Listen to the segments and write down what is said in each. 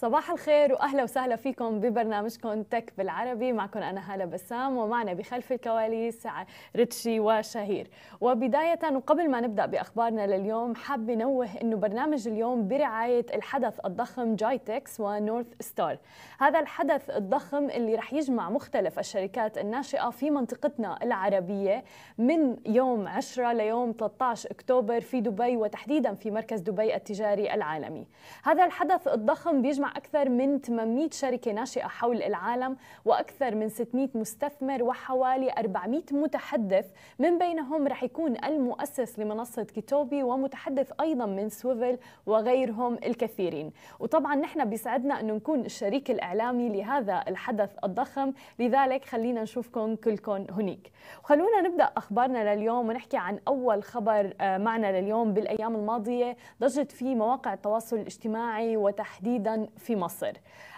صباح الخير وأهلا وسهلا فيكم ببرنامجكم Tech بالعربي. معكم أنا هالة بسام ومعنا بخلف الكواليس ريتشي وشهير. وبداية وقبل ما نبدأ بأخبارنا لليوم حاب نوه إنه برنامج اليوم برعاية الحدث الضخم GITEX و North Star هذا الحدث الضخم اللي رح يجمع مختلف الشركات الناشئة في منطقتنا العربية من يوم 10 ليوم 13 أكتوبر في دبي وتحديدا في مركز دبي التجاري العالمي. هذا الحدث الضخم بيجمع أكثر من 800 شركة ناشئة حول العالم وأكثر من 600 مستثمر وحوالي 400 متحدث من بينهم رح يكون المؤسس لمنصة Kitopi ومتحدث أيضا من Swvl وغيرهم الكثيرين. وطبعا نحن بيسعدنا أنه نكون الشريك الإعلامي لهذا الحدث الضخم لذلك خلينا نشوفكم كلكم هنيك. خلونا نبدأ أخبارنا لليوم ونحكي عن أول خبر آه، معنا لليوم بالأيام الماضية. ضجت فيه مواقع التواصل الاجتماعي وتحديدا في مصر.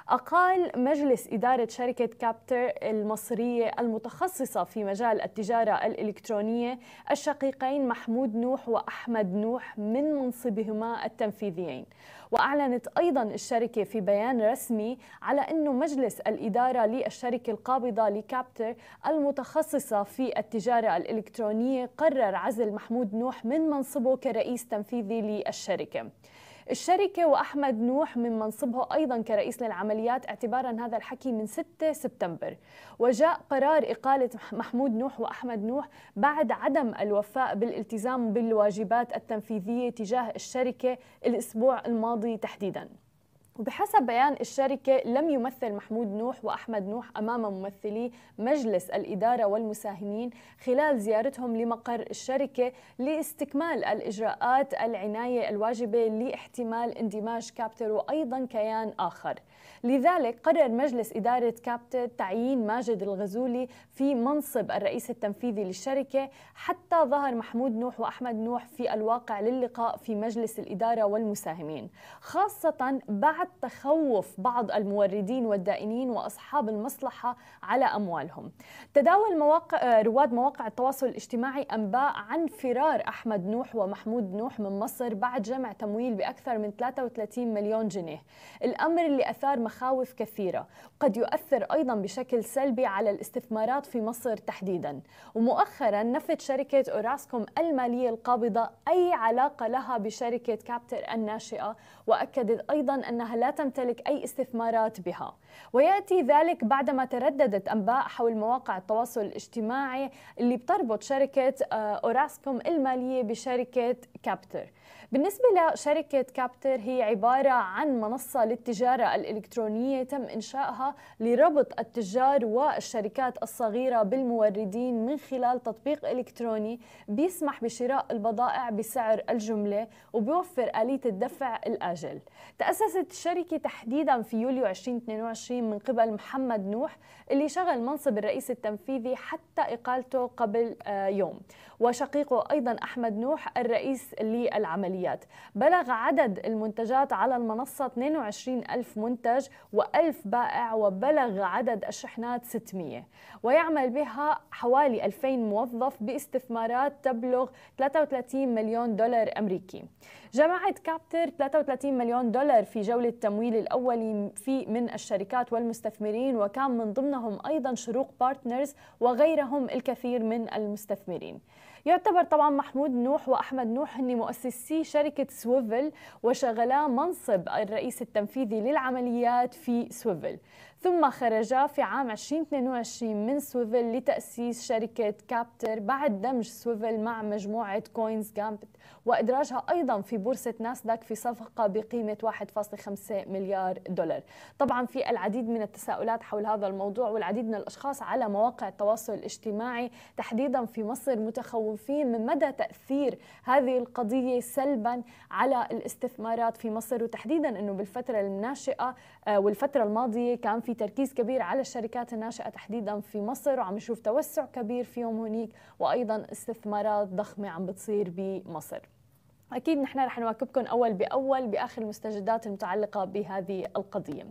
أقال مجلس إدارة شركة كابتر المصرية المتخصصة في مجال التجارة الإلكترونية الشقيقين محمود نوح وأحمد نوح من منصبهما التنفيذيين. وأعلنت أيضا الشركة في بيان رسمي على أنه مجلس الإدارة للشركة القابضة لكابتر المتخصصة في التجارة الإلكترونية قرر عزل محمود نوح من منصبه كرئيس تنفيذي للشركة. الشركة وأحمد نوح من منصبه أيضا كرئيس للعمليات اعتبارا هذا الحكي من 6 سبتمبر. وجاء قرار إقالة محمود نوح وأحمد نوح بعد عدم الوفاء بالالتزام بالواجبات التنفيذية تجاه الشركة الأسبوع الماضي تحديداً. وبحسب بيان الشركة لم يمثل محمود نوح وأحمد نوح أمام ممثلي مجلس الإدارة والمساهمين خلال زيارتهم لمقر الشركة لاستكمال الإجراءات العناية الواجبة لاحتمال اندماج كابتر وأيضا كيان آخر. لذلك قرر مجلس إدارة كابتر تعيين ماجد الغزولي في منصب الرئيس التنفيذي للشركة. حتى ظهر محمود نوح وأحمد نوح في الواقع للقاء في مجلس الإدارة والمساهمين خاصة بعد تخوف بعض الموردين والدائنين وأصحاب المصلحة على أموالهم. تداول مواقع رواد مواقع التواصل الاجتماعي أنباء عن فرار أحمد نوح ومحمود نوح من مصر بعد جمع تمويل بأكثر من 33 مليون جنيه. الأمر اللي أثار مخاوف كثيرة. قد يؤثر أيضا بشكل سلبي على الاستثمارات في مصر تحديدا. ومؤخرا نفت شركة أوراسكوم المالية القابضة أي علاقة لها بشركة Capiter الناشئة. وأكدت أيضا أنها لا تمتلك أي استثمارات بها. ويأتي ذلك بعدما ترددت أنباء حول مواقع التواصل الاجتماعي اللي بتربط شركة آه، أوراسكوم المالية بشركة كابتر. بالنسبة لشركة كابتر هي عبارة عن منصة للتجارة الإلكترونية تم إنشائها لربط التجار والشركات الصغيرة بالموردين من خلال تطبيق إلكتروني بيسمح بشراء البضائع بسعر الجملة وبيوفر آلية الدفع الآجل تأسست الشركة تحديدا في يوليو 2022 من قبل محمد نوح اللي شغل منصب الرئيس التنفيذي حتى إقالته قبل آه، يوم. وشقيقه أيضا أحمد نوح الرئيس للعمليات. بلغ عدد المنتجات على المنصة 22 ألف منتج و1000 بائع وبلغ عدد الشحنات 600 ويعمل بها حوالي 2000 موظف باستثمارات تبلغ 33 مليون دولار أمريكي. جمعت كابتر 33 مليون دولار في جولة التمويل الأولي في من الشركات والمستثمرين وكان من ضمنهم أيضا شروق بارتنرز وغيرهم الكثير من المستثمرين. يعتبر طبعا محمود نوح وأحمد نوح هن مؤسسي شركة Swvl وشغلا منصب الرئيس التنفيذي للعمليات في Swvl. ثم خرجا في عام 2022 من Swvl لتأسيس شركة Capiter بعد دمج Swvl مع مجموعة Queen's Gambit وإدراجها أيضا في بورصة ناسداك في صفقة بقيمة 1.5 مليار دولار. طبعا في العديد من التساؤلات حول هذا الموضوع والعديد من الأشخاص على مواقع التواصل الاجتماعي تحديدا في مصر متخوفين من مدى تأثير هذه القضية سلبا على الاستثمارات في مصر وتحديدا أنه بالفترة الناشئة آه، والفترة الماضية كان في تركيز كبير على الشركات الناشئة تحديدا في مصر وعم نشوف توسع كبير فيهم هنيك وأيضا استثمارات ضخمة عم بتصير بمصر. أكيد نحن رح نواكبكم أول بأول بآخر المستجدات المتعلقة بهذه القضية.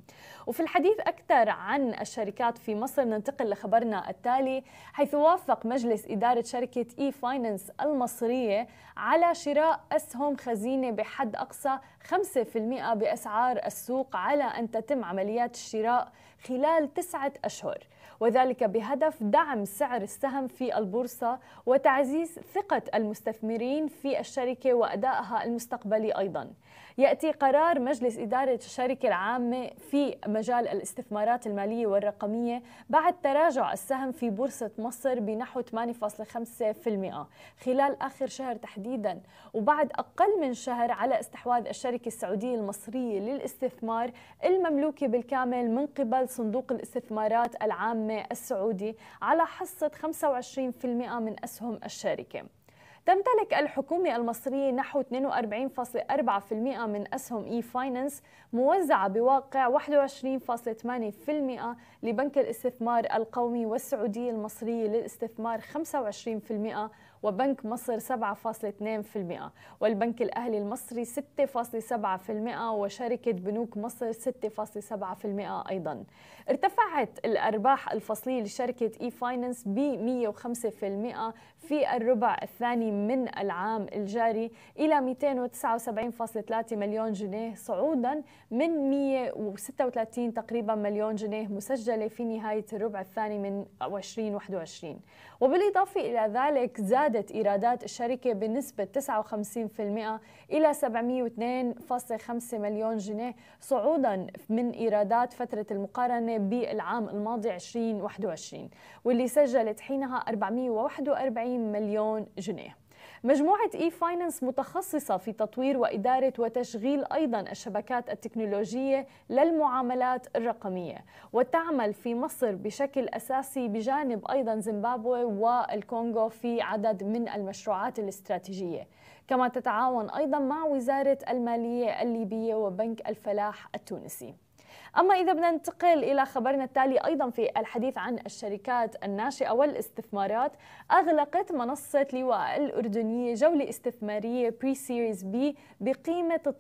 وفي الحديث أكثر عن الشركات في مصر ننتقل لخبرنا التالي حيث وافق مجلس إدارة شركة إي فاينانس المصرية على شراء أسهم خزينة بحد أقصى 5% بأسعار السوق على أن تتم عمليات الشراء خلال تسعة أشهر. وذلك بهدف دعم سعر السهم في البورصة وتعزيز ثقة المستثمرين في الشركة وأدائها المستقبلي أيضاً. يأتي قرار مجلس إدارة الشركة العامة في مجال الاستثمارات المالية والرقمية بعد تراجع السهم في بورصة مصر بنحو 8.5% خلال آخر شهر تحديدا وبعد أقل من شهر على استحواذ الشركة السعودية المصرية للاستثمار المملوكة بالكامل من قبل صندوق الاستثمارات العامة السعودي على حصة 25% من أسهم الشركة تمتلك الحكومة المصرية نحو 42.4% من أسهم e-finance موزعة بواقع 21.8% لبنك الاستثمار القومي والسعودية المصرية للاستثمار 25% وبنك مصر 7.2% والبنك الأهلي المصري 6.7% وشركة بنوك مصر 6.7% أيضا. ارتفعت الأرباح الفصلية لشركة e-finance ب 105% في الربع الثاني من العام الجاري إلى 279.3 مليون جنيه صعودا من 136 تقريبا مليون جنيه مسجلة في نهاية الربع الثاني من 2021 وبالإضافة إلى ذلك زادت إيرادات الشركة بنسبة 59% إلى 702.5 مليون جنيه صعودا من إيرادات فترة المقارنة بالعام الماضي 2021 واللي سجلت حينها 441 مليون جنيه. مجموعة e-finance متخصصة في تطوير وإدارة وتشغيل أيضا الشبكات التكنولوجية للمعاملات الرقمية وتعمل في مصر بشكل أساسي بجانب أيضا زيمبابوي والكونغو في عدد من المشروعات الاستراتيجية. كما تتعاون أيضا مع وزارة المالية الليبية وبنك الفلاح التونسي. أما إذا بدنا ننتقل إلى خبرنا التالي أيضا في الحديث عن الشركات الناشئة والاستثمارات أغلقت منصة liwwa الأردنية جولة استثمارية pre-Series B بقيمة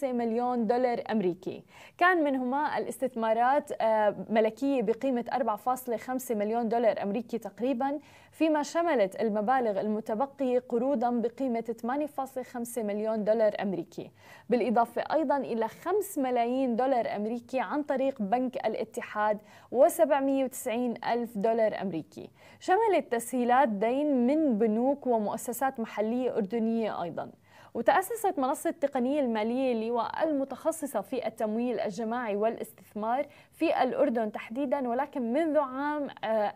18.5 مليون دولار أمريكي. كان منهما الاستثمارات آه، ملكية بقيمة 4.5 مليون دولار أمريكي تقريبا فيما شملت المبالغ المتبقية قروضا بقيمة 8.5 مليون دولار أمريكي. بالإضافة أيضا إلى 5 ملايين دولار أمريكي عن طريق بنك الاتحاد و790 ألف دولار أمريكي. شملت تسهيلات دين من بنوك ومؤسسات محلية أردنية أيضاً. وتأسست منصة التقنية المالية اللواء المتخصصة في التمويل الجماعي والاستثمار في الأردن تحديدا ولكن منذ عام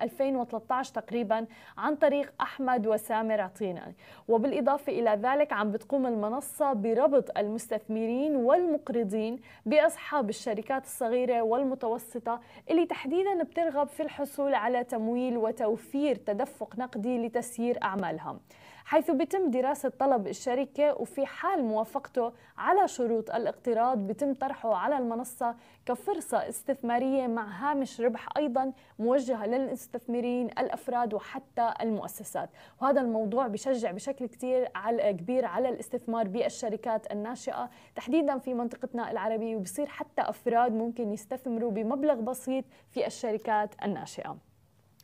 2013 آه، تقريبا عن طريق أحمد وسامر عطينا وبالإضافة إلى ذلك عم بتقوم المنصة بربط المستثمرين والمقرضين بأصحاب الشركات الصغيرة والمتوسطة اللي تحديدا بترغب في الحصول على تمويل وتوفير تدفق نقدي لتسيير أعمالهم. حيث بيتم دراسة طلب الشركة وفي حال موافقته على شروط الاقتراض بيتم طرحه على المنصة كفرصة استثمارية مع هامش ربح أيضا موجهة للمستثمرين الأفراد وحتى المؤسسات. وهذا الموضوع بشجع بشكل كتير على كبير على الاستثمار بالشركات الناشئة. تحديدا في منطقتنا العربية وبصير حتى أفراد ممكن يستثمروا بمبلغ بسيط في الشركات الناشئة.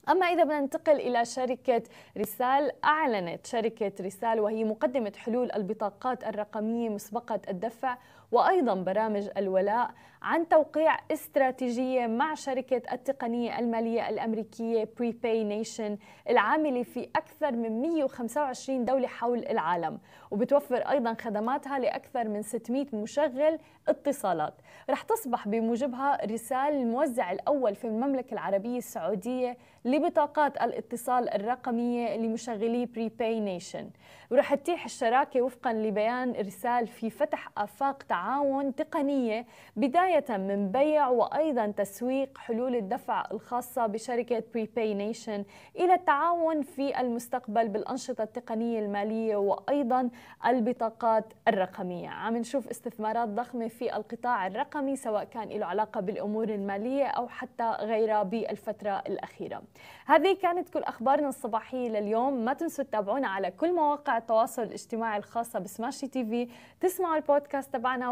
أما إذا بدنا ننتقل إلى شركة رسال أعلنت شركة رسال وهي مقدمة حلول البطاقات الرقمية مسبقة الدفع وأيضا برامج الولاء عن توقيع استراتيجية مع شركة التقنية المالية الأمريكية Prepay Nation العاملة في أكثر من 125 دولة حول العالم وبتوفر أيضا خدماتها لأكثر من 600 مشغل اتصالات. رح تصبح بموجبها رسال الموزع الأول في المملكة العربية السعودية لبطاقات الاتصال الرقمية لمشغلي Prepay Nation ورح تتيح الشراكة وفقا لبيان رسال في فتح آفاق تعامل تعاون تقنية بداية من بيع وأيضا تسويق حلول الدفع الخاصة بشركة Prepay Nation إلى التعاون في المستقبل بالأنشطة التقنية المالية وأيضا البطاقات الرقمية. عم نشوف استثمارات ضخمة في القطاع الرقمي سواء كان له علاقة بالأمور المالية أو حتى غيرها بالفترة الأخيرة. هذه كانت كل أخبارنا الصباحية لليوم. ما تنسوا تتابعونا على كل مواقع التواصل الاجتماعي الخاصة بسماشي تي في. تسمعوا البودكاست تبعنا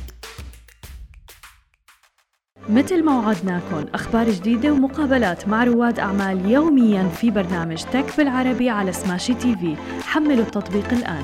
مثل ما وعدناكم أخبار جديدة ومقابلات مع رواد أعمال يوميا في برنامج تك بالعربي على سماشي تي في. حملوا التطبيق الآن.